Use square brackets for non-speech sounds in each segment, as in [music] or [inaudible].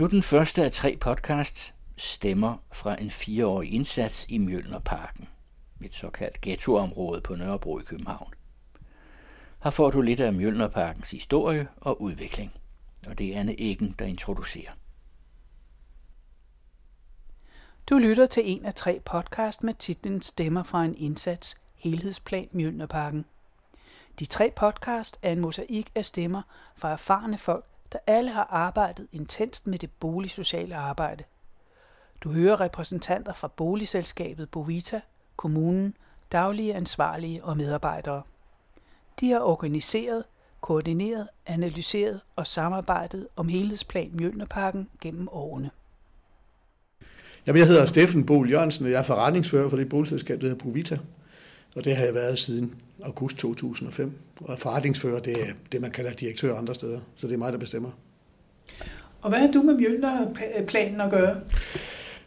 Nu den første af tre podcasts stemmer fra en fireårig indsats i Mjølnerparken, et såkaldt ghettoområde på Nørrebro i København. Her får du lidt af Mjølnerparkens historie og udvikling, og det er Anne Eggen, der introducerer. Du lytter til en af tre podcast med titlen Stemmer fra en indsats, Helhedsplan Mjølnerparken. De tre podcast er en mosaik af stemmer fra erfarne folk, der alle har arbejdet intenst med det boligsociale arbejde. Du hører repræsentanter fra boligselskabet Bovita, kommunen, daglige ansvarlige og medarbejdere. De har organiseret, koordineret, analyseret og samarbejdet om helhedsplan Mjølnerparken gennem årene. Jamen, jeg hedder Steffen Bol Jørgensen, og jeg er forretningsfører for det boligselskab, der hedder Provita. Og det har jeg været siden august 2005. Og forretningsfører, det er det, man kalder direktør andre steder. Så det er mig, der bestemmer. Og hvad har du med Mjølnerplanen at gøre?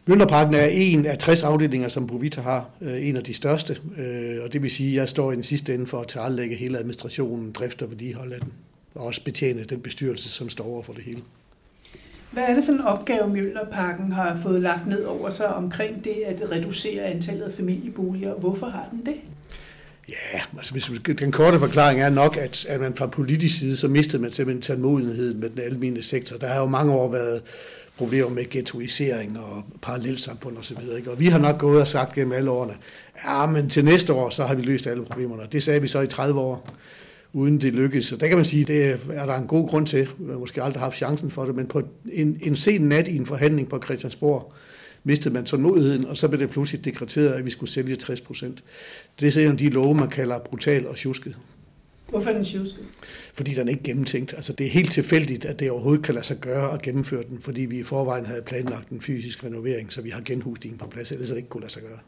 Mjølnerparken er en af 60 afdelinger, som Provita har. Øh, en af de største. Øh, og det vil sige, at jeg står i den sidste ende for at tilrettelægge hele administrationen, drift og vedligehold af den. Og også betjene den bestyrelse, som står over for det hele. Hvad er det for en opgave, Mjølnerparken har fået lagt ned over sig omkring det at reducere antallet af familieboliger? Hvorfor har den det? Ja, altså hvis, den korte forklaring er nok, at, at man fra politisk side, så mistede man simpelthen tålmodigheden med den almindelige sektor. Der har jo mange år været problemer med ghettoisering og parallelsamfund osv. Og, og vi har nok gået og sagt gennem alle årene, ja, men til næste år, så har vi løst alle problemerne. Det sagde vi så i 30 år uden det lykkes. Så der kan man sige, det er der en god grund til. Vi har måske aldrig haft chancen for det, men på en, en sen nat i en forhandling på Christiansborg, mistede man tålmodigheden, og så blev det pludselig dekreteret, at vi skulle sælge 60 procent. Det er en af de love, man kalder brutal og tjusket. Hvorfor er den tjusket? Fordi den er ikke gennemtænkt. Altså, det er helt tilfældigt, at det overhovedet kan lade sig gøre at gennemføre den, fordi vi i forvejen havde planlagt en fysisk renovering, så vi har genhusningen på plads, ellers det ikke kunne lade sig gøre.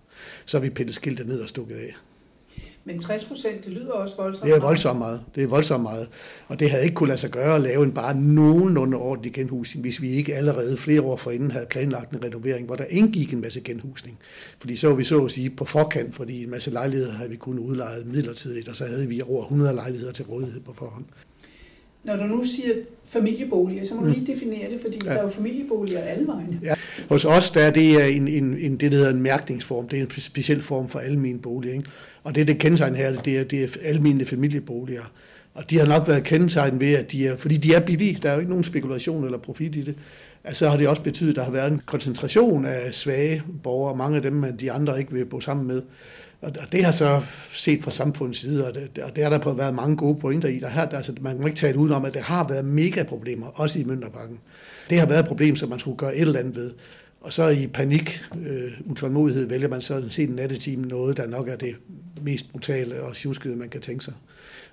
Så har vi pillet skiltet ned og stukket af. Men 60 procent, det lyder også voldsomt Det er voldsomt meget. Det er voldsomt meget. Og det havde ikke kunne lade sig gøre at lave en bare nogenlunde ordentlig genhusning, hvis vi ikke allerede flere år forinden havde planlagt en renovering, hvor der indgik en masse genhusning. Fordi så var vi så at sige på forkant, fordi en masse lejligheder havde vi kun udlejet midlertidigt, og så havde vi over 100 lejligheder til rådighed på forhånd. Når du nu siger familieboliger, så må du mm. lige definere det, fordi ja. der er jo familieboliger alle vegne. Ja. Hos os der er det en, en, en, det, der hedder en mærkningsform. Det er en speciel form for almene boliger. Ikke? Og det, det kendetegn her, det er, det er almene familieboliger. Og de har nok været kendetegnet ved, at de er, fordi de er billige, der er jo ikke nogen spekulation eller profit i det, altså har det også betydet, at der har været en koncentration af svage borgere, mange af dem, de andre ikke vil bo sammen med. Og det har så set fra samfundets side, og det, og det har der på været mange gode pointer i. Der her, der, altså, man må ikke tale udenom, at der har været mega problemer, også i Mønterbakken. Det har været et problem, som man skulle gøre et eller andet ved. Og så i panik, øh, utålmodighed, vælger man så en nattetime noget, der nok er det mest brutale og sjuskede, man kan tænke sig.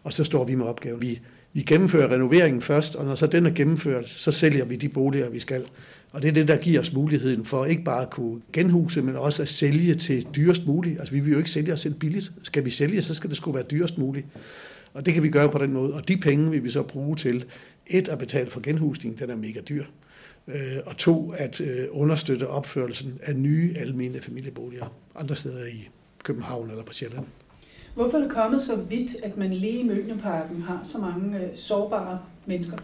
Og så står vi med opgaven. Vi, vi gennemfører renoveringen først, og når så den er gennemført, så sælger vi de boliger, vi skal. Og det er det, der giver os muligheden for ikke bare at kunne genhuse, men også at sælge til dyrest muligt. Altså vi vil jo ikke sælge os selv billigt. Skal vi sælge, så skal det skulle være dyrest muligt. Og det kan vi gøre på den måde. Og de penge vil vi så bruge til et at betale for genhusning, den er mega dyr. Øh, og to at øh, understøtte opførelsen af nye almene familieboliger andre steder i København eller på Sjælland. Hvorfor er det kommet så vidt, at man lige i Mølnerparken har så mange øh, sårbare mennesker?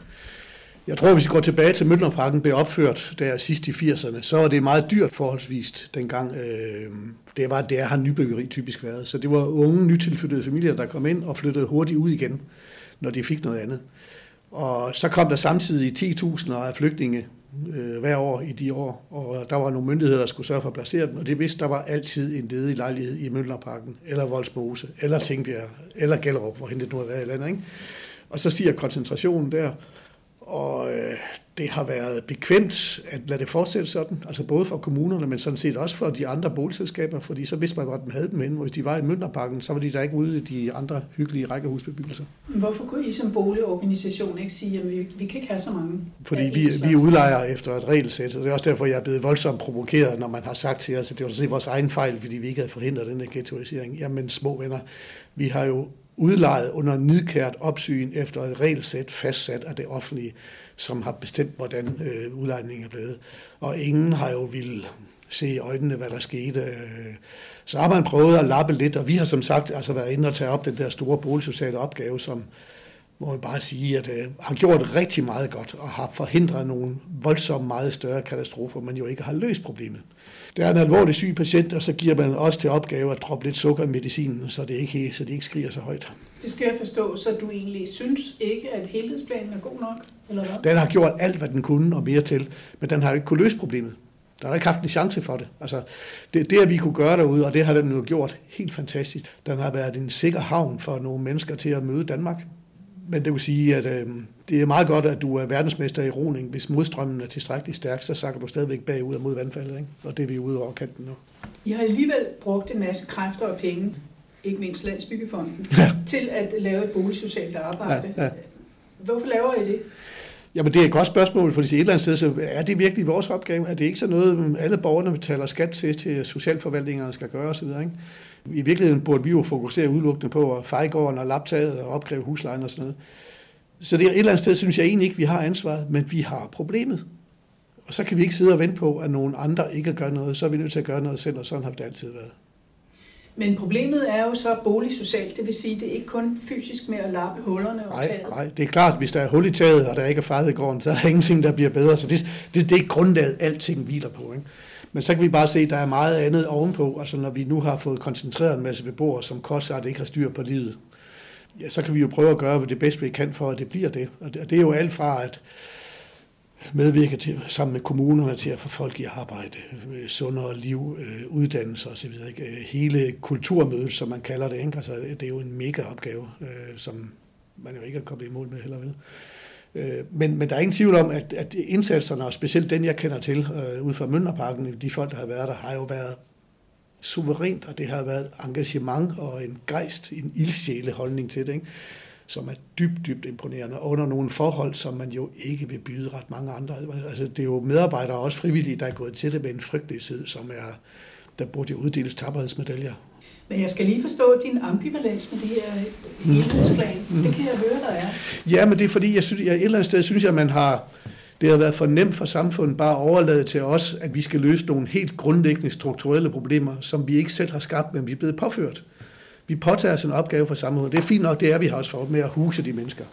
Jeg tror, hvis vi går tilbage til Møllerparken blev opført der sidst i 80'erne, så var det meget dyrt forholdsvist dengang. Øh, det var det har nybyggeri typisk været. Så det var unge, nytilflyttede familier, der kom ind og flyttede hurtigt ud igen, når de fik noget andet. Og så kom der samtidig 10.000 af flygtninge øh, hver år i de år, og der var nogle myndigheder, der skulle sørge for at placere dem, og det vidste, der var altid en ledig lejlighed i Møllerparken, eller Voldsmose, eller Tingbjerg, eller Gellerup, hvor det nu har været i landet. Ikke? Og så stiger koncentrationen der, og øh, det har været bekvemt at lade det fortsætte sådan, altså både for kommunerne, men sådan set også for de andre boligselskaber, fordi så vidste man godt, at de havde dem inde. Hvis de var i Mønterparken, så var de der ikke ude i de andre hyggelige rækkehusbebyggelser. Hvorfor kunne I som boligorganisation ikke sige, at vi, vi kan ikke have så mange? Fordi vi, vi udlejer efter et regelsæt, og det er også derfor, jeg er blevet voldsomt provokeret, når man har sagt til os, at det var sådan vores egen fejl, fordi vi ikke havde forhindret den her ghettoisering. Jamen små venner, vi har jo udlejet under nidkært opsyn efter et regelsæt fastsat af det offentlige, som har bestemt, hvordan øh, udlejningen er blevet. Og ingen har jo vil se i øjnene, hvad der skete. Så har man prøvet at lappe lidt, og vi har som sagt altså været inde og tage op den der store boligsociale opgave, som må man bare sige, at øh, har gjort rigtig meget godt og har forhindret nogle voldsomt meget større katastrofer, men jo ikke har løst problemet. Der er en alvorlig syg patient, og så giver man også til opgave at droppe lidt sukker i medicinen, så det ikke, så det ikke skriger så højt. Det skal jeg forstå, så du egentlig synes ikke, at helhedsplanen er god nok? Eller hvad? Den har gjort alt, hvad den kunne og mere til, men den har ikke kunne løse problemet. Der har ikke haft en chance for det. Altså, det, det, at vi kunne gøre derude, og det har den jo gjort helt fantastisk. Den har været en sikker havn for nogle mennesker til at møde Danmark. Men det vil sige, at øh, det er meget godt, at du er verdensmester i roning. Hvis modstrømmen er tilstrækkeligt stærk, så sakker du stadigvæk bagud og mod vandfaldet. Ikke? Og det er vi ude over kanten nu. I har alligevel brugt en masse kræfter og penge, ikke mindst Landsbyggefonden, ja. til at lave et boligsocialt arbejde. Ja, ja. Hvorfor laver I det? Jamen det er et godt spørgsmål, for et eller andet sted, så er det virkelig vores opgave? Er det ikke så noget, alle borgerne betaler skat til, til socialforvaltningerne skal gøre osv.? Ikke? I virkeligheden burde vi jo fokusere udelukkende på at feje gården og laptaget og opkræve huslejen og sådan noget. Så det er et eller andet sted, synes jeg egentlig ikke, vi har ansvaret, men vi har problemet. Og så kan vi ikke sidde og vente på, at nogen andre ikke gør noget. Så er vi nødt til at gøre noget selv, og sådan har det altid været. Men problemet er jo så boligsocialt, det vil sige, det er ikke kun fysisk med at lappe hullerne og nej, taget. Nej, det er klart, hvis der er hul i taget, og der ikke er fejret i gården, så er der [laughs] ingenting, der bliver bedre. Så det, det, det er grundlaget, alting hviler på. Ikke? Men så kan vi bare se, at der er meget andet ovenpå. Altså når vi nu har fået koncentreret en masse beboere, som kostsagt ikke har styr på livet, ja, så kan vi jo prøve at gøre det bedste, vi kan for, at det bliver det. Og det, er jo alt fra, at medvirke til, sammen med kommunerne til at få folk i arbejde, øh, sundere liv, øh, uddannelse osv. Øh, hele kulturmødet, som man kalder det, ikke? Altså, det er jo en mega opgave, som man jo ikke er kommet i mål med heller vel. Øh, men, men der er ingen tvivl om, at, at indsatserne, og specielt den, jeg kender til, øh, ud fra Mønderparken, de folk, der har været der, har jo været suverænt, og det har været engagement og en gejst, en ildsjæle holdning til det. Ikke? som er dybt, dybt imponerende, under nogle forhold, som man jo ikke vil byde ret mange andre. Altså, det er jo medarbejdere, også frivillige, der er gået til det med en frygtelighed, som er, der burde jo uddeles tapperhedsmedaljer. Men jeg skal lige forstå din ambivalens med det her helhedsplan. Mm. Det kan jeg høre, der er. Ja, men det er fordi, jeg synes, jeg, et eller andet sted synes jeg, at man har, det har været for nemt for samfundet bare at overlade til os, at vi skal løse nogle helt grundlæggende strukturelle problemer, som vi ikke selv har skabt, men vi er blevet påført vi påtager os en opgave for samfundet. Det er fint nok, det er vi har også for med at huse de mennesker.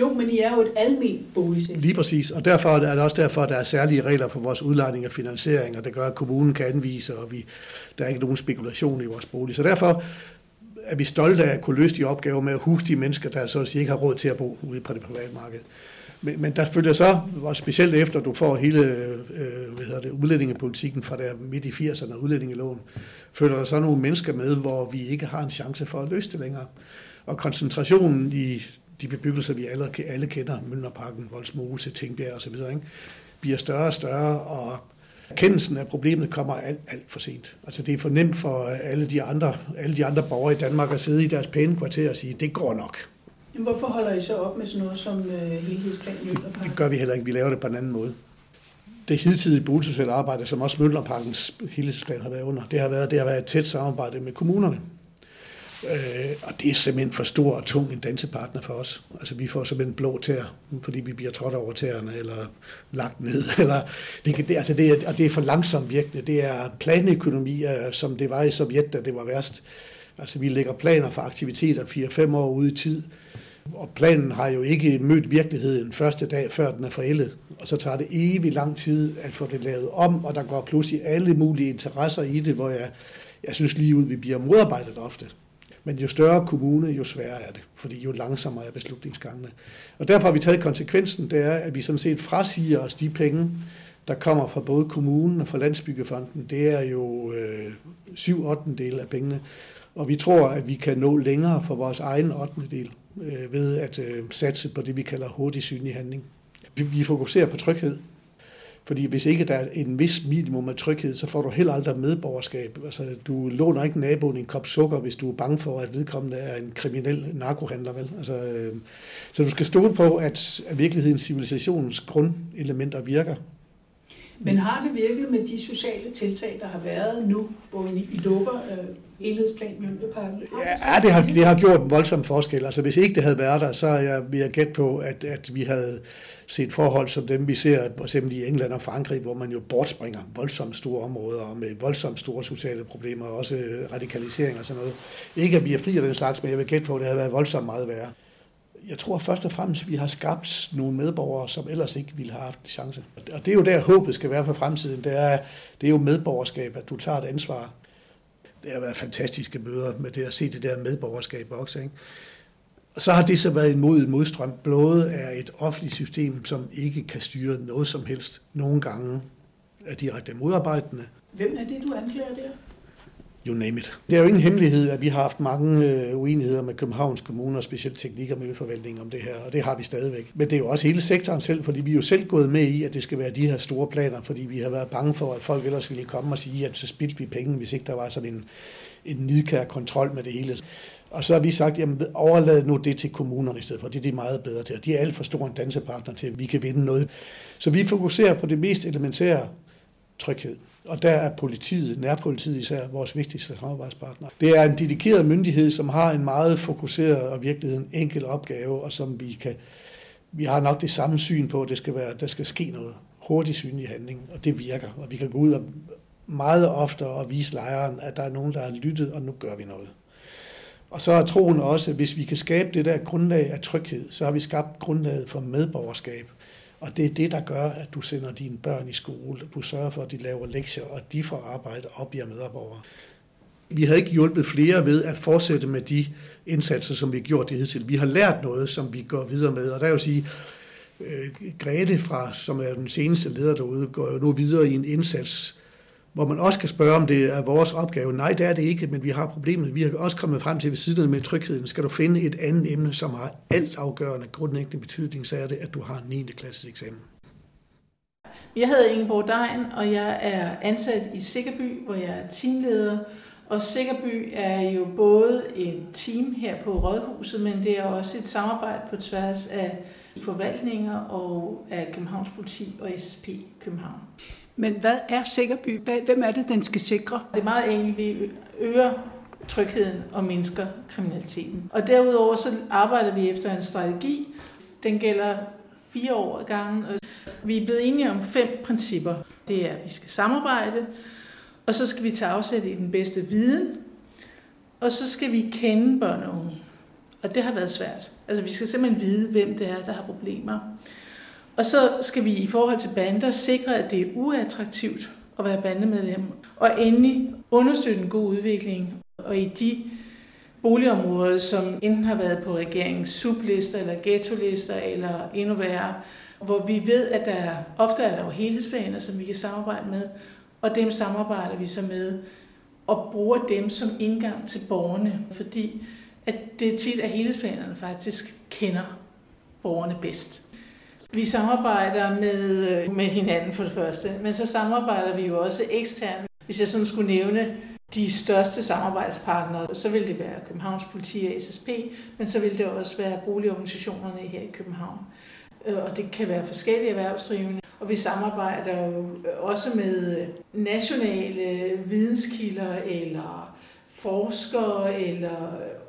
Jo, men I er jo et almindeligt boligselskab. Lige præcis, og derfor er det også derfor, at der er særlige regler for vores udlejning og finansiering, og det gør, at kommunen kan anvise, og vi, der er ikke nogen spekulation i vores bolig. Så derfor er vi stolte af at kunne løse de opgaver med at huse de mennesker, der så at sige ikke har råd til at bo ude på det private marked. Men, men der følger så, og specielt efter du får hele øh, hvad hedder det, udlændingepolitikken fra der midt i 80'erne og udlændingeloven, følger der så nogle mennesker med, hvor vi ikke har en chance for at løse det længere. Og koncentrationen i de bebyggelser, vi alle, alle kender, Mølnerparken, Voldsmose, Tingbjerg osv., ikke, bliver større og større, og erkendelsen af problemet kommer alt, alt for sent. Altså det er for nemt for alle de andre, alle de andre borgere i Danmark at sidde i deres pæne kvarter og sige, det går nok. Men hvorfor holder I så op med sådan noget som øh, helhedsplan Møllerparken? Det gør vi heller ikke. Vi laver det på en anden måde. Det hidtidige boligsociale arbejde, som også Møllerparkens helhedsplan har været under, det har været, det har været et tæt samarbejde med kommunerne. Øh, og det er simpelthen for stor og tung en dansepartner for os. Altså vi får simpelthen blå tær, fordi vi bliver trådt over tæerne, eller lagt ned. [laughs] Eller, det, kan, det, altså det, er, og det er for langsomt virkende. Det er planøkonomi, som det var i Sovjet, da det var værst. Altså vi lægger planer for aktiviteter 4-5 år ude i tid, og planen har jo ikke mødt virkeligheden første dag, før den er forældet. Og så tager det evig lang tid at få det lavet om, og der går pludselig alle mulige interesser i det, hvor jeg, jeg synes lige ud, vi bliver modarbejdet ofte. Men jo større kommune, jo sværere er det, fordi jo langsommere er beslutningsgangene. Og derfor har vi taget konsekvensen, det er, at vi sådan set frasiger os de penge, der kommer fra både kommunen og fra Landsbyggefonden. Det er jo øh, 7 8 del af pengene. Og vi tror, at vi kan nå længere for vores egen 8. del øh, ved at øh, satse på det, vi kalder hurtig synlig handling. Vi, vi fokuserer på tryghed, fordi hvis ikke der er en vis minimum af tryghed, så får du heller aldrig medborgerskab. Altså, du låner ikke naboen en kop sukker, hvis du er bange for, at vedkommende er en kriminel narkohandler. Vel? Altså, øh, så du skal stole på, at, virkelighedens civilisationens grundelementer virker. Men har det virket med de sociale tiltag, der har været nu, hvor I lukker øh, helhedsplan Mjølneparken? Ja, det har, det har gjort en voldsom forskel. Altså hvis ikke det havde været der, så er jeg, vil jeg gætte på, at, at vi havde set forhold som dem, vi ser for eksempel i England og Frankrig, hvor man jo bortspringer voldsomt store områder med voldsomt store sociale problemer, og også øh, radikalisering og sådan noget. Ikke at vi er fri af den slags, men jeg vil gætte på, at det havde været voldsomt meget værre. Jeg tror først og fremmest, at vi har skabt nogle medborgere, som ellers ikke ville have haft en chance. Og det er jo der, håbet skal være for fremtiden. Det er, det er jo medborgerskab, at du tager et ansvar. Det har været fantastiske møder med det at se det der medborgerskab også. Ikke? Så har det så været imod en modstrøm. Blået er et offentligt system, som ikke kan styre noget som helst. Nogle gange er direkte modarbejdende. Hvem er det, du anklager der? You name it. Det er jo ingen hemmelighed, at vi har haft mange øh, uenigheder med Københavns Kommune, specielt teknik- og miljøforvaltning om det her, og det har vi stadigvæk. Men det er jo også hele sektoren selv, fordi vi er jo selv gået med i, at det skal være de her store planer, fordi vi har været bange for, at folk ellers ville komme og sige, at så spildte vi penge, hvis ikke der var sådan en, en nidkær kontrol med det hele. Og så har vi sagt, jamen overlad nu det til kommunerne i stedet for. Det er de meget bedre til. De er alt for store en dansepartner til, at vi kan vinde noget. Så vi fokuserer på det mest elementære tryghed. Og der er politiet, nærpolitiet især, vores vigtigste samarbejdspartner. Det er en dedikeret myndighed, som har en meget fokuseret og virkelig en enkel opgave, og som vi kan, vi har nok det samme syn på, at det skal være, der skal ske noget hurtigt synlig handling, og det virker. Og vi kan gå ud og meget ofte og vise lejren, at der er nogen, der har lyttet, og nu gør vi noget. Og så er troen også, at hvis vi kan skabe det der grundlag af tryghed, så har vi skabt grundlaget for medborgerskab. Og det er det, der gør, at du sender dine børn i skole, du sørger for, at de laver lektier, og de får arbejde og bliver medborgere. Vi har ikke hjulpet flere ved at fortsætte med de indsatser, som vi har gjort det hidtil. Vi har lært noget, som vi går videre med, og der er jo at sige, øh, Grete, fra, som er den seneste leder derude, går jo nu videre i en indsats, hvor man også kan spørge, om det er vores opgave. Nej, det er det ikke, men vi har problemet. Vi har også kommet frem til, ved siden med trygheden, skal du finde et andet emne, som har alt afgørende grundlæggende betydning, så er det, at du har 9. klasses eksamen. Jeg hedder Ingeborg Dejen, og jeg er ansat i Sikkerby, hvor jeg er teamleder. Og Sikkerby er jo både et team her på Rådhuset, men det er også et samarbejde på tværs af forvaltninger og af Københavns Politi og SSP København. Men hvad er Sikkerby? Hvem er det, den skal sikre? Det er meget enkelt. Vi øger trygheden og mindsker kriminaliteten. Og derudover så arbejder vi efter en strategi. Den gælder fire år ad gangen. Vi er blevet enige om fem principper. Det er, at vi skal samarbejde, og så skal vi tage afsæt i den bedste viden, og så skal vi kende børn og unge. Og det har været svært. Altså vi skal simpelthen vide, hvem det er, der har problemer. Og så skal vi i forhold til bander sikre, at det er uattraktivt at være bandemedlem. Og endelig understøtte en god udvikling. Og i de boligområder, som enten har været på regeringens sublister eller ghetto-lister eller endnu værre, hvor vi ved, at der ofte er der jo helhedsplaner, som vi kan samarbejde med, og dem samarbejder vi så med og bruger dem som indgang til borgerne, fordi at det er tit, at helhedsplanerne faktisk kender borgerne bedst. Vi samarbejder med, øh, med hinanden for det første, men så samarbejder vi jo også eksternt. Hvis jeg sådan skulle nævne de største samarbejdspartnere, så vil det være Københavns Politi og SSP, men så vil det også være boligorganisationerne her i København. Øh, og det kan være forskellige erhvervsdrivende. Og vi samarbejder jo også med nationale videnskilder eller forskere, eller,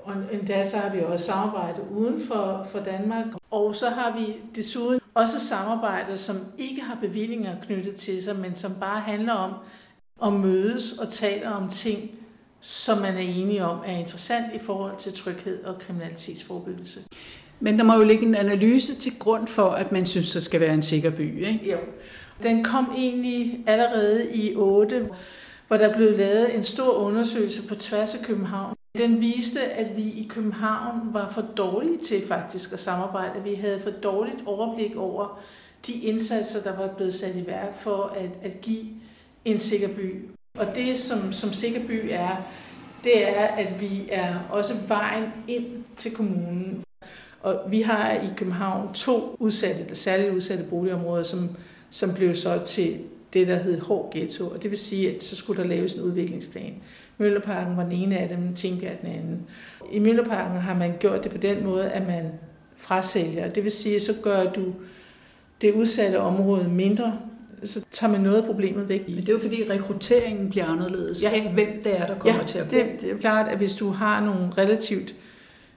og endda så har vi også samarbejdet uden for, for Danmark. Og så har vi desuden også samarbejder, som ikke har bevillinger knyttet til sig, men som bare handler om at mødes og tale om ting, som man er enige om er interessant i forhold til tryghed og kriminalitetsforebyggelse. Men der må jo ligge en analyse til grund for, at man synes, der skal være en sikker by, ikke? Jo. Den kom egentlig allerede i 8, hvor der blev lavet en stor undersøgelse på tværs af København. Den viste, at vi i København var for dårlige til faktisk at samarbejde. Vi havde for dårligt overblik over de indsatser, der var blevet sat i værk for at, at give en sikker by. Og det, som, som sikker by er, det er, at vi er også vejen ind til kommunen. Og vi har i København to udsatte, særligt udsatte boligområder, som, som blev så til det, der hed hård ghetto. Og det vil sige, at så skulle der laves en udviklingsplan. Mølleparken var den ene af dem, Tingbjerg den anden. I Mølleparken har man gjort det på den måde, at man frasælger. Det vil sige, at så gør du det udsatte område mindre, så tager man noget af problemet væk. Men det er jo fordi rekrutteringen bliver anderledes. Ja. Hvem det er, der kommer ja, til at gå. Det, det er klart, at hvis du har nogle relativt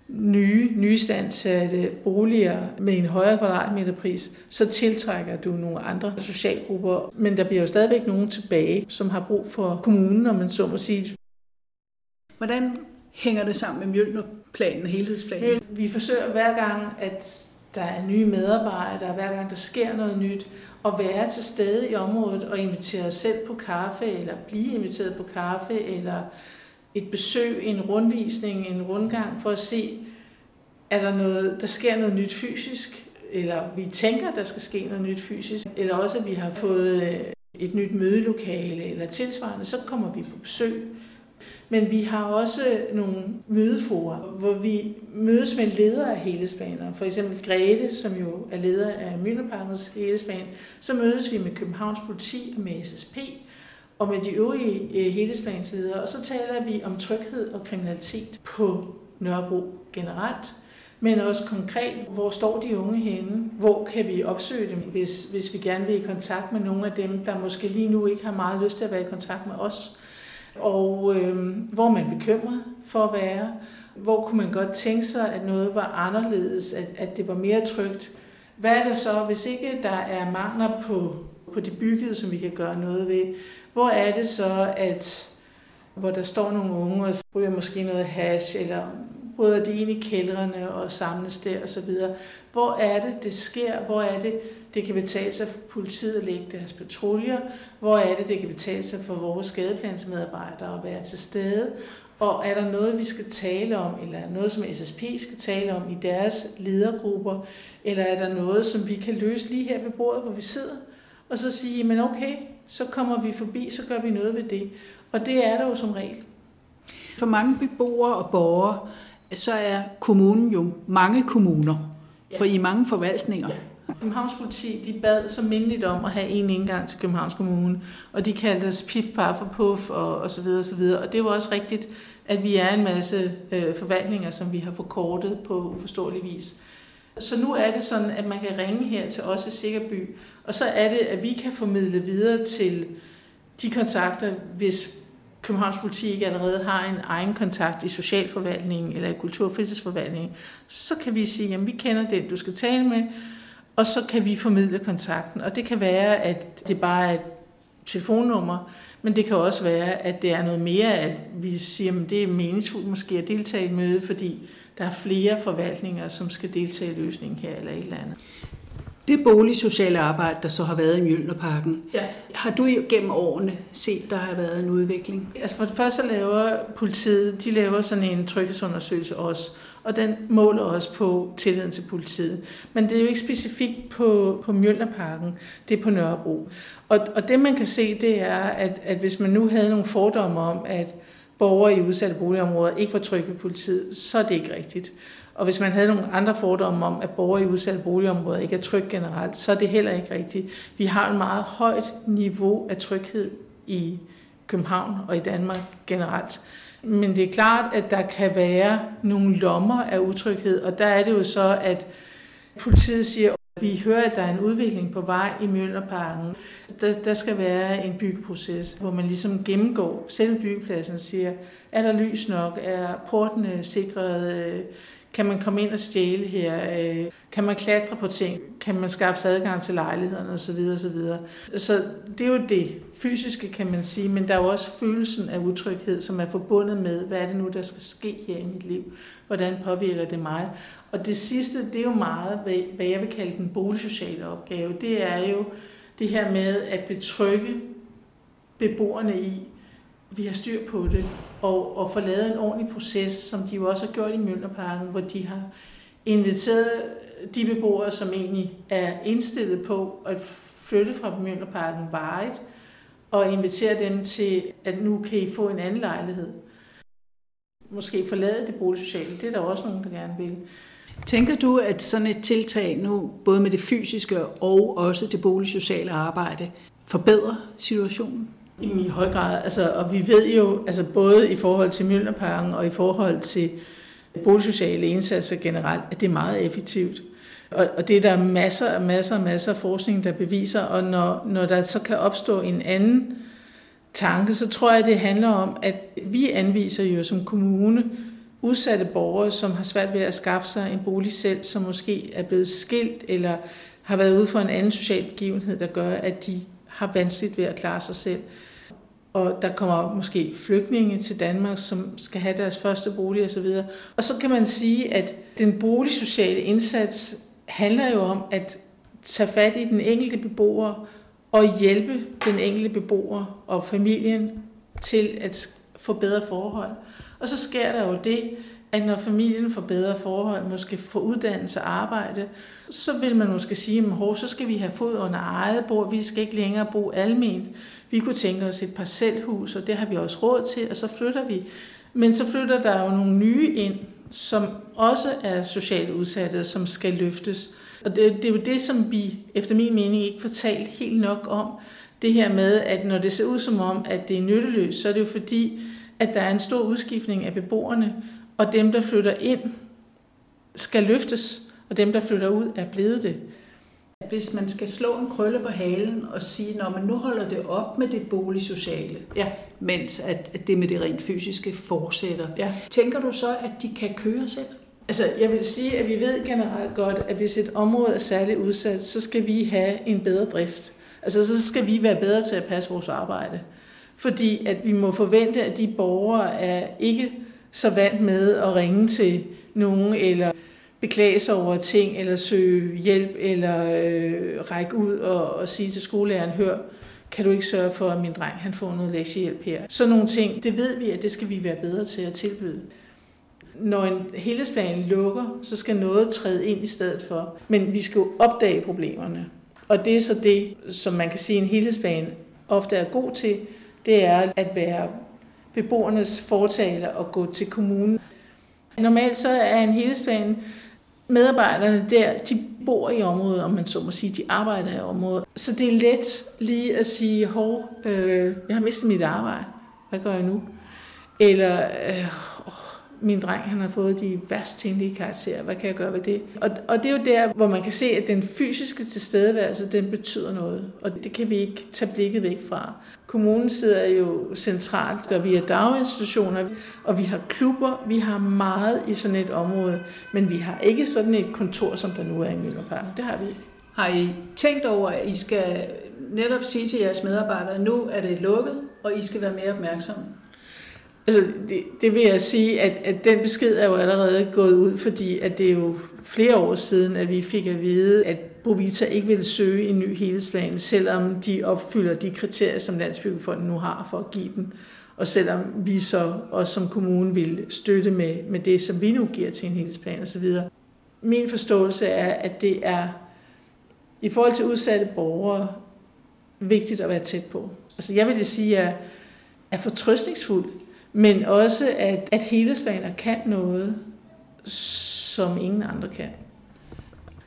nye, nystandsatte boliger med en højere kvadratmeterpris, så tiltrækker du nogle andre socialgrupper. Men der bliver jo stadigvæk nogen tilbage, som har brug for kommunen, om man så må sige. Hvordan hænger det sammen med Mjølnerplanen, helhedsplanen? Vi forsøger hver gang, at der er nye medarbejdere, hver gang der sker noget nyt, at være til stede i området og invitere os selv på kaffe, eller blive inviteret på kaffe, eller et besøg, en rundvisning, en rundgang, for at se, er der noget, der sker noget nyt fysisk, eller vi tænker, der skal ske noget nyt fysisk, eller også at vi har fået øh, et nyt mødelokale eller tilsvarende, så kommer vi på besøg. Men vi har også nogle mødeforer, hvor vi mødes med ledere af helhedsbaner. For eksempel Grete, som jo er leder af Møllerparkens helhedsbane. Så mødes vi med Københavns Politi og med SSP og med de øvrige øh, helhedsplansledere. Og så taler vi om tryghed og kriminalitet på Nørrebro generelt men også konkret, hvor står de unge henne? Hvor kan vi opsøge dem, hvis, hvis vi gerne vil i kontakt med nogle af dem, der måske lige nu ikke har meget lyst til at være i kontakt med os? Og øh, hvor man bekymret for at være? Hvor kunne man godt tænke sig, at noget var anderledes, at, at det var mere trygt? Hvad er det så, hvis ikke der er mangler på, på det byggede, som vi kan gøre noget ved? Hvor er det så, at hvor der står nogle unge og ryger måske noget hash, eller bryder de ind i kældrene og samles der og så videre. Hvor er det, det sker? Hvor er det, det kan betale sig for politiet at lægge deres patruljer? Hvor er det, det kan betale sig for vores skadeplansmedarbejdere at være til stede? Og er der noget, vi skal tale om, eller noget, som SSP skal tale om i deres ledergrupper, eller er der noget, som vi kan løse lige her ved bordet, hvor vi sidder, og så sige, men okay, så kommer vi forbi, så gør vi noget ved det. Og det er der jo som regel. For mange beboere og borgere så er kommunen jo mange kommuner, ja. for i mange forvaltninger. Ja. Københavns politi de bad så mindeligt om at have en indgang til Københavns Kommune, og de kaldte os pif, paf og puff og, og så videre og så videre. Og det var også rigtigt, at vi er en masse øh, forvaltninger, som vi har forkortet på uforståelig vis. Så nu er det sådan, at man kan ringe her til os i Sikkerby, og så er det, at vi kan formidle videre til de kontakter, hvis Københavns Politi ikke allerede har en egen kontakt i socialforvaltningen eller i kultur- og fritidsforvaltningen, så kan vi sige, at vi kender den, du skal tale med, og så kan vi formidle kontakten. Og det kan være, at det bare er et telefonnummer, men det kan også være, at det er noget mere, at vi siger, at det er meningsfuldt måske at deltage i et møde, fordi der er flere forvaltninger, som skal deltage i løsningen her eller et eller andet. Det boligsociale arbejde, der så har været i Mjølnerparken, ja. har du gennem årene set, der har været en udvikling? Altså for det første laver politiet, de laver sådan en tryghedsundersøgelse også, og den måler også på tilliden til politiet. Men det er jo ikke specifikt på, på Mjølnerparken, det er på Nørrebro. Og, og det man kan se, det er, at, at hvis man nu havde nogle fordomme om, at borgere i udsatte boligområder ikke var trygge ved politiet, så er det ikke rigtigt. Og hvis man havde nogle andre fordomme om, at borgere i udsatte boligområder ikke er trygge generelt, så er det heller ikke rigtigt. Vi har et meget højt niveau af tryghed i København og i Danmark generelt. Men det er klart, at der kan være nogle lommer af utryghed, og der er det jo så, at politiet siger, vi hører, at der er en udvikling på vej i Mjølnerparken. Der, der skal være en byggeproces, hvor man ligesom gennemgår selve byggepladsen og siger, er der lys nok, er portene sikret, øh, kan man komme ind og stjæle her? Øh, kan man klatre på ting? Kan man skaffe sig adgang til lejlighederne osv. osv. Så det er jo det fysiske, kan man sige, men der er jo også følelsen af utryghed, som er forbundet med, hvad er det nu, der skal ske her i mit liv? Hvordan påvirker det mig? Og det sidste, det er jo meget, hvad jeg vil kalde den boligsociale opgave. Det er jo det her med at betrygge beboerne i, vi har styr på det, og, og få lavet en ordentlig proces, som de jo også har gjort i Møllerparken, hvor de har inviteret de beboere, som egentlig er indstillet på at flytte fra Møllerparken varet, og invitere dem til, at nu kan I få en anden lejlighed. Måske forlade det boligsociale, det er der også nogen, der gerne vil. Tænker du, at sådan et tiltag nu, både med det fysiske og også det boligsociale arbejde, forbedrer situationen? I høj grad. Altså, og vi ved jo, altså både i forhold til Mjølnerparken og i forhold til boligsociale indsatser generelt, at det er meget effektivt. Og, og det er der masser og masser og masser af forskning, der beviser, og når, når der så kan opstå en anden tanke, så tror jeg, det handler om, at vi anviser jo som kommune udsatte borgere, som har svært ved at skaffe sig en bolig selv, som måske er blevet skilt, eller har været ude for en anden social begivenhed, der gør, at de har vanskeligt ved at klare sig selv. og der kommer måske flygtninge til Danmark, som skal have deres første bolig osv. Og så kan man sige, at den boligsociale indsats handler jo om at tage fat i den enkelte beboer og hjælpe den enkelte beboer og familien til at få bedre forhold. Og så sker der jo det, at når familien får bedre forhold, måske får uddannelse og arbejde, så vil man måske sige, at så skal vi have fod under eget bord, vi skal ikke længere bo alment. Vi kunne tænke os et parcelhus, og det har vi også råd til, og så flytter vi. Men så flytter der jo nogle nye ind, som også er socialt udsatte, som skal løftes. Og det, det er jo det, som vi efter min mening ikke får talt helt nok om. Det her med, at når det ser ud som om, at det er nytteløst, så er det jo fordi, at der er en stor udskiftning af beboerne, og dem, der flytter ind, skal løftes, og dem, der flytter ud, er blevet det. Hvis man skal slå en krølle på halen og sige, når man nu holder det op med det boligsociale, ja. mens at det med det rent fysiske fortsætter, ja. tænker du så, at de kan køre selv? Altså, jeg vil sige, at vi ved generelt godt, at hvis et område er særligt udsat, så skal vi have en bedre drift. Altså, så skal vi være bedre til at passe vores arbejde. Fordi at vi må forvente, at de borgere er ikke så vant med at ringe til nogen, eller beklage sig over ting, eller søge hjælp, eller øh, række ud og, og sige til skolelæreren, hør, kan du ikke sørge for, at min dreng han får noget lektiehjælp her? Så nogle ting, det ved vi, at det skal vi være bedre til at tilbyde. Når en helhedsplan lukker, så skal noget træde ind i stedet for. Men vi skal jo opdage problemerne. Og det er så det, som man kan sige, en helhedsplan ofte er god til, det er at være beboernes fortale og gå til kommunen. Normalt så er en helhedsplan, medarbejderne der, de bor i området, om man så må sige, de arbejder i området. Så det er let lige at sige, hov, øh, jeg har mistet mit arbejde, hvad gør jeg nu? Eller, øh, min dreng han har fået de værst tænkelige karakterer, hvad kan jeg gøre ved det? Og, og det er jo der, hvor man kan se, at den fysiske tilstedeværelse, den betyder noget, og det kan vi ikke tage blikket væk fra. Kommunen sidder jo centralt, og vi er daginstitutioner, og vi har klubber, vi har meget i sådan et område, men vi har ikke sådan et kontor, som der nu er i Møllerparken. Det har vi ikke. Har I tænkt over, at I skal netop sige til jeres medarbejdere, at nu er det lukket, og I skal være mere opmærksomme? Altså, det, det vil jeg sige, at, at den besked er jo allerede gået ud, fordi at det er jo flere år siden, at vi fik at vide, at Bovita ikke vil søge en ny helhedsplan, selvom de opfylder de kriterier, som Landsbyggefonden nu har for at give den. Og selvom vi så også som kommune vil støtte med, med det, som vi nu giver til en helhedsplan osv. Min forståelse er, at det er i forhold til udsatte borgere vigtigt at være tæt på. Altså jeg vil sige, at jeg er fortrøstningsfuld men også at, at helhedsplaner kan noget, som ingen andre kan.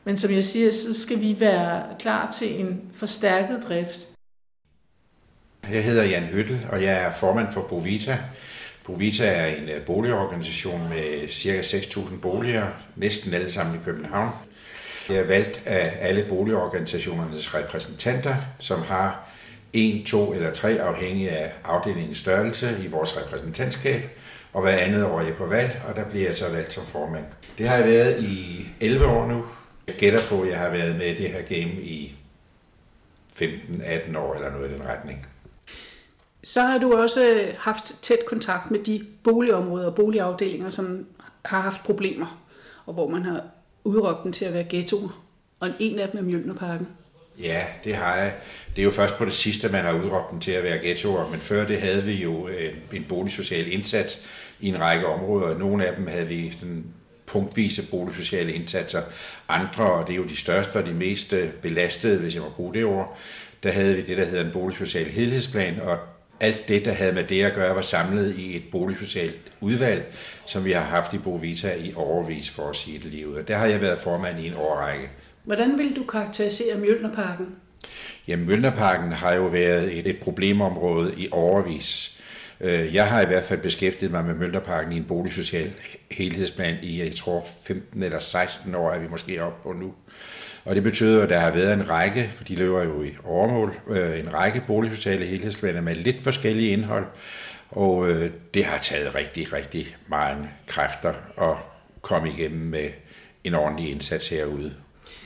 Men som jeg siger, så skal vi være klar til en forstærket drift. Jeg hedder Jan Høttel, og jeg er formand for Bovita. Bovita er en øh, boligorganisation med ca. 6.000 boliger, næsten alle sammen i København. Jeg er valgt af alle boligorganisationernes repræsentanter, som har en, to eller tre, afhængig af afdelingens størrelse i vores repræsentantskab, og hver andet år er jeg på valg, og der bliver jeg så valgt som formand. Det har jeg været i 11 år nu. Jeg gætter på, at jeg har været med i det her game i 15-18 år eller noget i den retning. Så har du også øh, haft tæt kontakt med de boligområder og boligafdelinger, som har haft problemer, og hvor man har udråbt dem til at være ghettoer. Og en af dem er Mjølnerparken. Ja, det har jeg. Det er jo først på det sidste, man har udråbt dem til at være ghettoer, men før det havde vi jo øh, en boligsocial indsats i en række områder. Nogle af dem havde vi sådan punktvise boligsociale indsatser. Andre, og det er jo de største og de mest øh, belastede, hvis jeg må bruge det ord, der havde vi det, der hedder en boligsocial helhedsplan, og alt det, der havde med det at gøre, var samlet i et boligsocialt udvalg, som vi har haft i Bovita i overvis, for at sige det lige ud. Og der har jeg været formand i en årrække. Hvordan vil du karakterisere Mjølnerparken? Ja, Mjølnerparken har jo været et, et problemområde i overvis. Øh, jeg har i hvert fald beskæftiget mig med Mjølnerparken i en boligsocial helhedsplan i, jeg tror, 15 eller 16 år er vi måske oppe på nu. Og det betyder, at der har været en række, for de løber jo i overmål, øh, en række boligsociale helhedsplaner med lidt forskellige indhold. Og øh, det har taget rigtig, rigtig mange kræfter at komme igennem med en ordentlig indsats herude.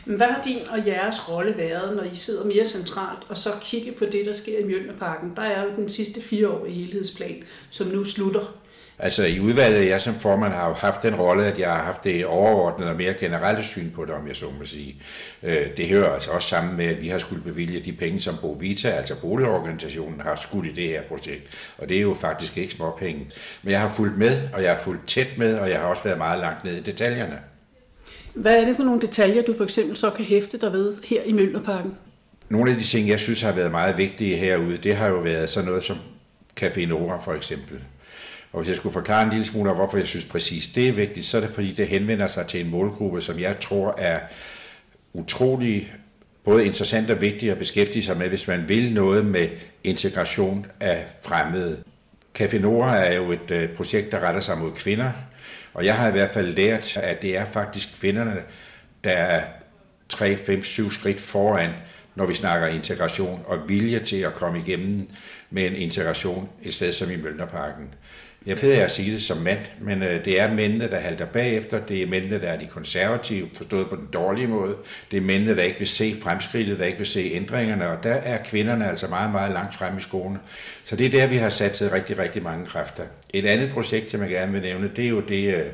Men hvad har din og jeres rolle været, når I sidder mere centralt og så kigger på det, der sker i Mjølnerparken? Der er jo den sidste fire år i helhedsplan, som nu slutter. Altså i udvalget, jeg som formand har jo haft den rolle, at jeg har haft det overordnede og mere generelle syn på det, om jeg så må sige. Øh, det hører altså også sammen med, at vi har skulle bevilge de penge, som Bovita, altså boligorganisationen, har skudt i det her projekt. Og det er jo faktisk ikke småpenge. Men jeg har fulgt med, og jeg har fulgt tæt med, og jeg har også været meget langt ned i detaljerne. Hvad er det for nogle detaljer, du for eksempel så kan hæfte dig ved her i Møllerparken? Nogle af de ting, jeg synes har været meget vigtige herude, det har jo været sådan noget som Café Nora for eksempel. Og hvis jeg skulle forklare en lille smule om, hvorfor jeg synes præcis det er vigtigt, så er det fordi, det henvender sig til en målgruppe, som jeg tror er utrolig både interessant og vigtigt at beskæftige sig med, hvis man vil noget med integration af fremmede. Café Nora er jo et øh, projekt, der retter sig mod kvinder, og jeg har i hvert fald lært, at det er faktisk kvinderne, der er 3, 5, 7 skridt foran, når vi snakker integration og vilje til at komme igennem med en integration et sted som i Mølnerparken. Jeg ved at sige det som mand, men øh, det er mændene, der halter bagefter. Det er mændene, der er de konservative, forstået på den dårlige måde. Det er mændene, der ikke vil se fremskridtet, der ikke vil se ændringerne, og der er kvinderne altså meget, meget langt frem i skoene. Så det er der, vi har sat til rigtig, rigtig mange kræfter. Et andet projekt, jeg gerne vil nævne, det er jo det øh,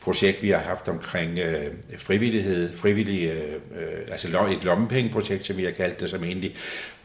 projekt, vi har haft omkring øh, frivillighed, frivillig, øh, øh altså et lommepengeprojekt, som vi har kaldt det, som egentlig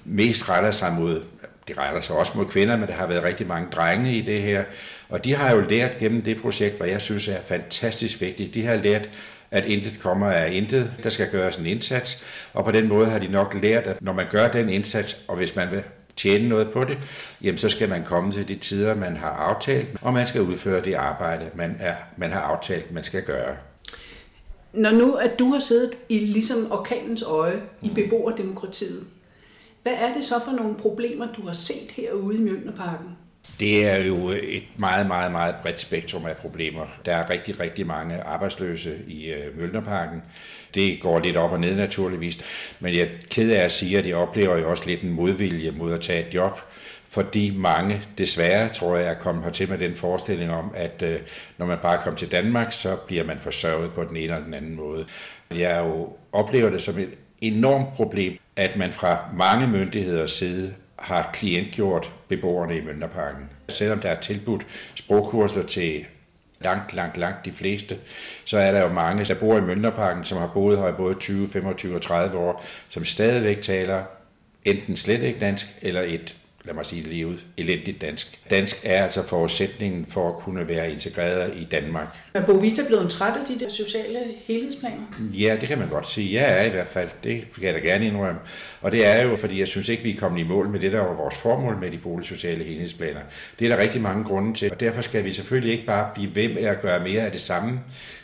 mest retter sig mod det retter sig også mod kvinder, men der har været rigtig mange drenge i det her. Og de har jo lært gennem det projekt, hvad jeg synes er fantastisk vigtigt. De har lært, at intet kommer af intet. Der skal gøres en indsats, og på den måde har de nok lært, at når man gør den indsats, og hvis man vil tjene noget på det, jamen så skal man komme til de tider, man har aftalt, og man skal udføre det arbejde, man, er, man har aftalt, man skal gøre. Når nu, at du har siddet i ligesom orkanens øje i beboerdemokratiet, hvad er det så for nogle problemer, du har set herude i Mjølnerparken? Det er jo et meget, meget, meget bredt spektrum af problemer. Der er rigtig, rigtig mange arbejdsløse i øh, Mjølnerparken. Mølnerparken. Det går lidt op og ned naturligvis. Men jeg er ked af at sige, at jeg oplever jo også lidt en modvilje mod at tage et job, fordi mange desværre, tror jeg, er kommet hertil med den forestilling om, at øh, når man bare kommer til Danmark, så bliver man forsørget på den ene eller den anden måde. Jeg jo oplever det som et enormt problem, at man fra mange myndigheders side har klientgjort beboerne i Mønderparken. Selvom der er tilbudt sprogkurser til langt, langt, langt de fleste, så er der jo mange, der bor i Mønderparken, som har boet her i både 20, 25 og 30 år, som stadigvæk taler enten slet ikke dansk, eller et lad mig sige det lige ud, elendigt dansk. Dansk er altså forudsætningen for at kunne være integreret i Danmark. Er Bovita blevet træt af de der sociale helhedsplaner? Ja, det kan man godt sige. Jeg er i hvert fald. Det kan jeg da gerne indrømme. Og det er jo, fordi jeg synes ikke, vi er kommet i mål med det, der var vores formål med de boligsociale helhedsplaner. Det er der rigtig mange grunde til. Og derfor skal vi selvfølgelig ikke bare blive ved med at gøre mere af det samme.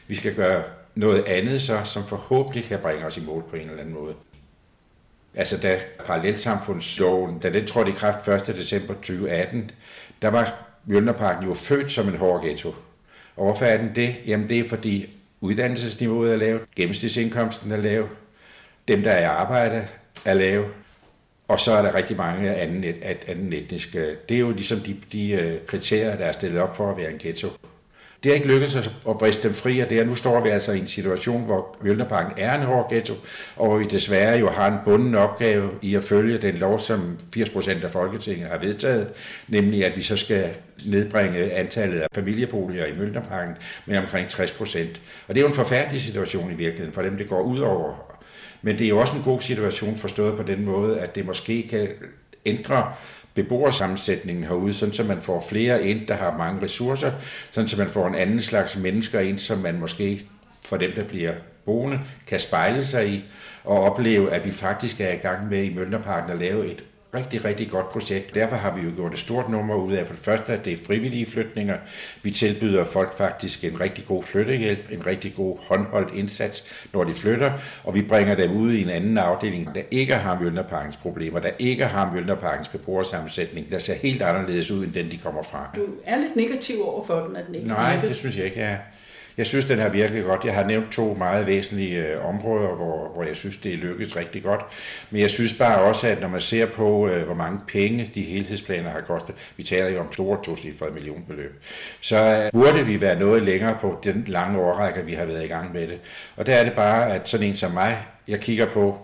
Vi skal gøre noget andet så, som forhåbentlig kan bringe os i mål på en eller anden måde. Altså da parallelsamfundsloven, da den trådte i kraft 1. december 2018, der var Mjølnerparken jo født som en hård ghetto. Og hvorfor er den det? Jamen det er fordi uddannelsesniveauet er lavt, gennemsnitsindkomsten er lav, dem der er i arbejde er lav, og så er der rigtig mange anden, anden etniske. Det er jo ligesom de, de øh, kriterier, der er stillet op for at være en ghetto. Det har ikke lykkedes at vriste dem fri af det, og nu står vi altså i en situation, hvor Mjølnerparken er en hård ghetto, og hvor vi desværre jo har en bunden opgave i at følge den lov, som 80% af Folketinget har vedtaget, nemlig at vi så skal nedbringe antallet af familieboliger i Mjølnerparken med omkring 60%. Og det er jo en forfærdelig situation i virkeligheden for dem, det går ud over. Men det er jo også en god situation forstået på den måde, at det måske kan ændre beboersammensætningen herude, sådan så man får flere ind, der har mange ressourcer, sådan så man får en anden slags mennesker ind, som man måske for dem, der bliver boende, kan spejle sig i og opleve, at vi faktisk er i gang med i Mønterparken at lave et rigtig, rigtig godt projekt. Derfor har vi jo gjort et stort nummer ud af, for det første, at det er frivillige flytninger. Vi tilbyder folk faktisk en rigtig god flyttehjælp, en rigtig god håndholdt indsats, når de flytter, og vi bringer dem ud i en anden afdeling, der ikke har Mjølnerparkens problemer, der ikke har Mjølnerparkens beboersammensætning, der ser helt anderledes ud, end den de kommer fra. Du er lidt negativ over for den, at den ikke Nej, det synes jeg ikke, jeg er. Jeg synes, den har virket godt. Jeg har nævnt to meget væsentlige øh, områder, hvor, hvor jeg synes, det er lykkedes rigtig godt. Men jeg synes bare også, at når man ser på, øh, hvor mange penge de helhedsplaner har kostet, vi taler jo om store tocifrede millionbeløb, så øh, burde vi være noget længere på den lange årrække, vi har været i gang med det. Og der er det bare, at sådan en som mig Jeg kigger på,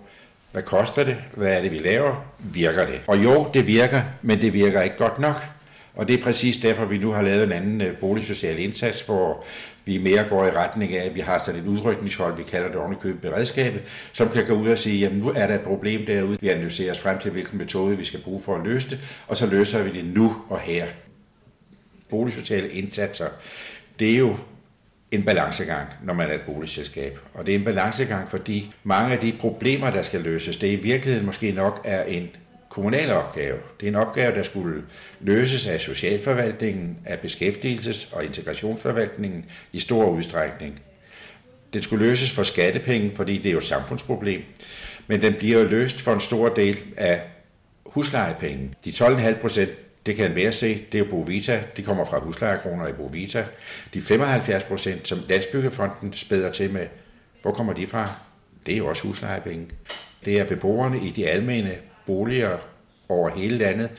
hvad koster det? Hvad er det, vi laver? Virker det? Og jo, det virker, men det virker ikke godt nok. Og det er præcis derfor, vi nu har lavet en anden øh, boligsocial indsats, hvor vi mere går i retning af, at vi har sådan et udrykningshold, vi kalder det ovenikøbet beredskabet, som kan gå ud og sige, jamen nu er der et problem derude, vi analyserer os frem til, hvilken metode vi skal bruge for at løse det, og så løser vi det nu og her. Boligsociale indsatser, det er jo en balancegang, når man er et boligselskab. Og det er en balancegang, fordi mange af de problemer, der skal løses, det i virkeligheden måske nok er en kommunal opgave. Det er en opgave, der skulle løses af socialforvaltningen, af beskæftigelses- og integrationsforvaltningen i stor udstrækning. Den skulle løses for skattepenge, fordi det er jo et samfundsproblem, men den bliver jo løst for en stor del af huslejepenge. De 12,5 procent, det kan være se, det er jo Bovita, de kommer fra huslejekroner i Bovita. De 75 procent, som Landsbyggefonden spæder til med, hvor kommer de fra? Det er jo også huslejepenge. Det er beboerne i de almene boliger over hele landet,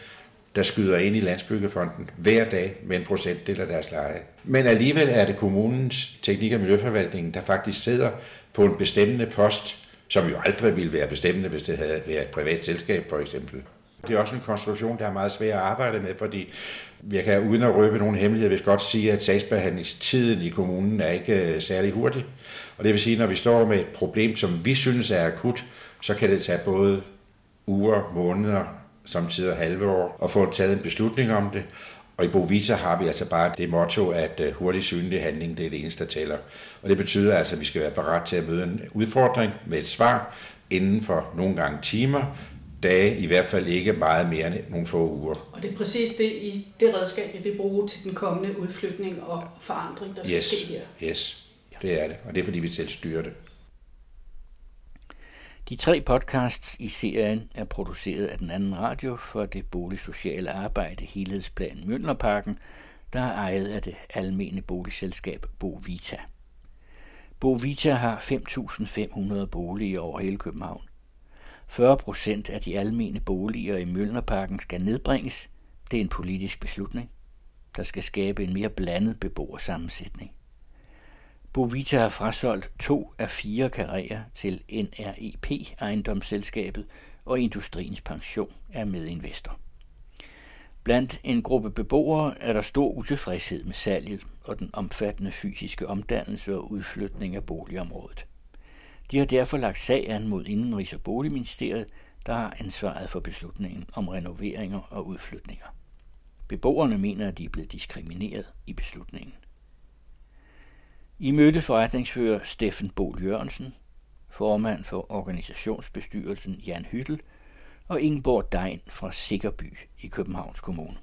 der skyder ind i Landsbyggefonden hver dag med en procentdel af deres leje. Men alligevel er det kommunens teknik- og miljøforvaltning, der faktisk sidder på en bestemmende post, som jo aldrig ville være bestemmende, hvis det havde været et privat selskab for eksempel. Det er også en konstruktion, der er meget svær at arbejde med, fordi jeg kan uden at røbe nogen hemmelighed, hvis godt sige, at sagsbehandlingstiden i kommunen er ikke øh, særlig hurtig. Og det vil sige, at når vi står med et problem, som vi synes er akut, så kan det tage både uger, måneder, samtidig halve år, og få taget en beslutning om det. Og i Bovita har vi altså bare det motto, at øh, hurtig synlig handling, det er det eneste, der tæller. Og det betyder altså, at vi skal være parat til at møde en udfordring med et svar inden for nogle gange timer, dage, i hvert fald ikke meget mere end nogle få uger. Og det er præcis det, i det redskab, vi vil bruge til den kommende udflytning og forandring, der skal yes. ske her. Yes, det er det. Og det er, fordi vi selv styrer det. De tre podcasts i serien er produceret af den anden radio for det boligsociale arbejde Helhedsplan Mønlerparken, der er ejet af det almene boligselskab Bo Vita. Bo Vita har 5.500 boliger over hele København. 40 procent af de almene boliger i Møllnerparken skal nedbringes. Det er en politisk beslutning, der skal skabe en mere blandet beboersammensætning. Bovita har frasolgt to af fire karrierer til NREP ejendomsselskabet, og Industriens Pension er medinvestor. Blandt en gruppe beboere er der stor utilfredshed med salget og den omfattende fysiske omdannelse og udflytning af boligområdet. De har derfor lagt sag an mod Indenrigs- og Boligministeriet, der har ansvaret for beslutningen om renoveringer og udflytninger. Beboerne mener, at de er blevet diskrimineret i beslutningen. I mødte forretningsfører Steffen Bol Jørgensen, formand for organisationsbestyrelsen Jan Hyttel og Ingeborg Dein fra Sikkerby i Københavns Kommune.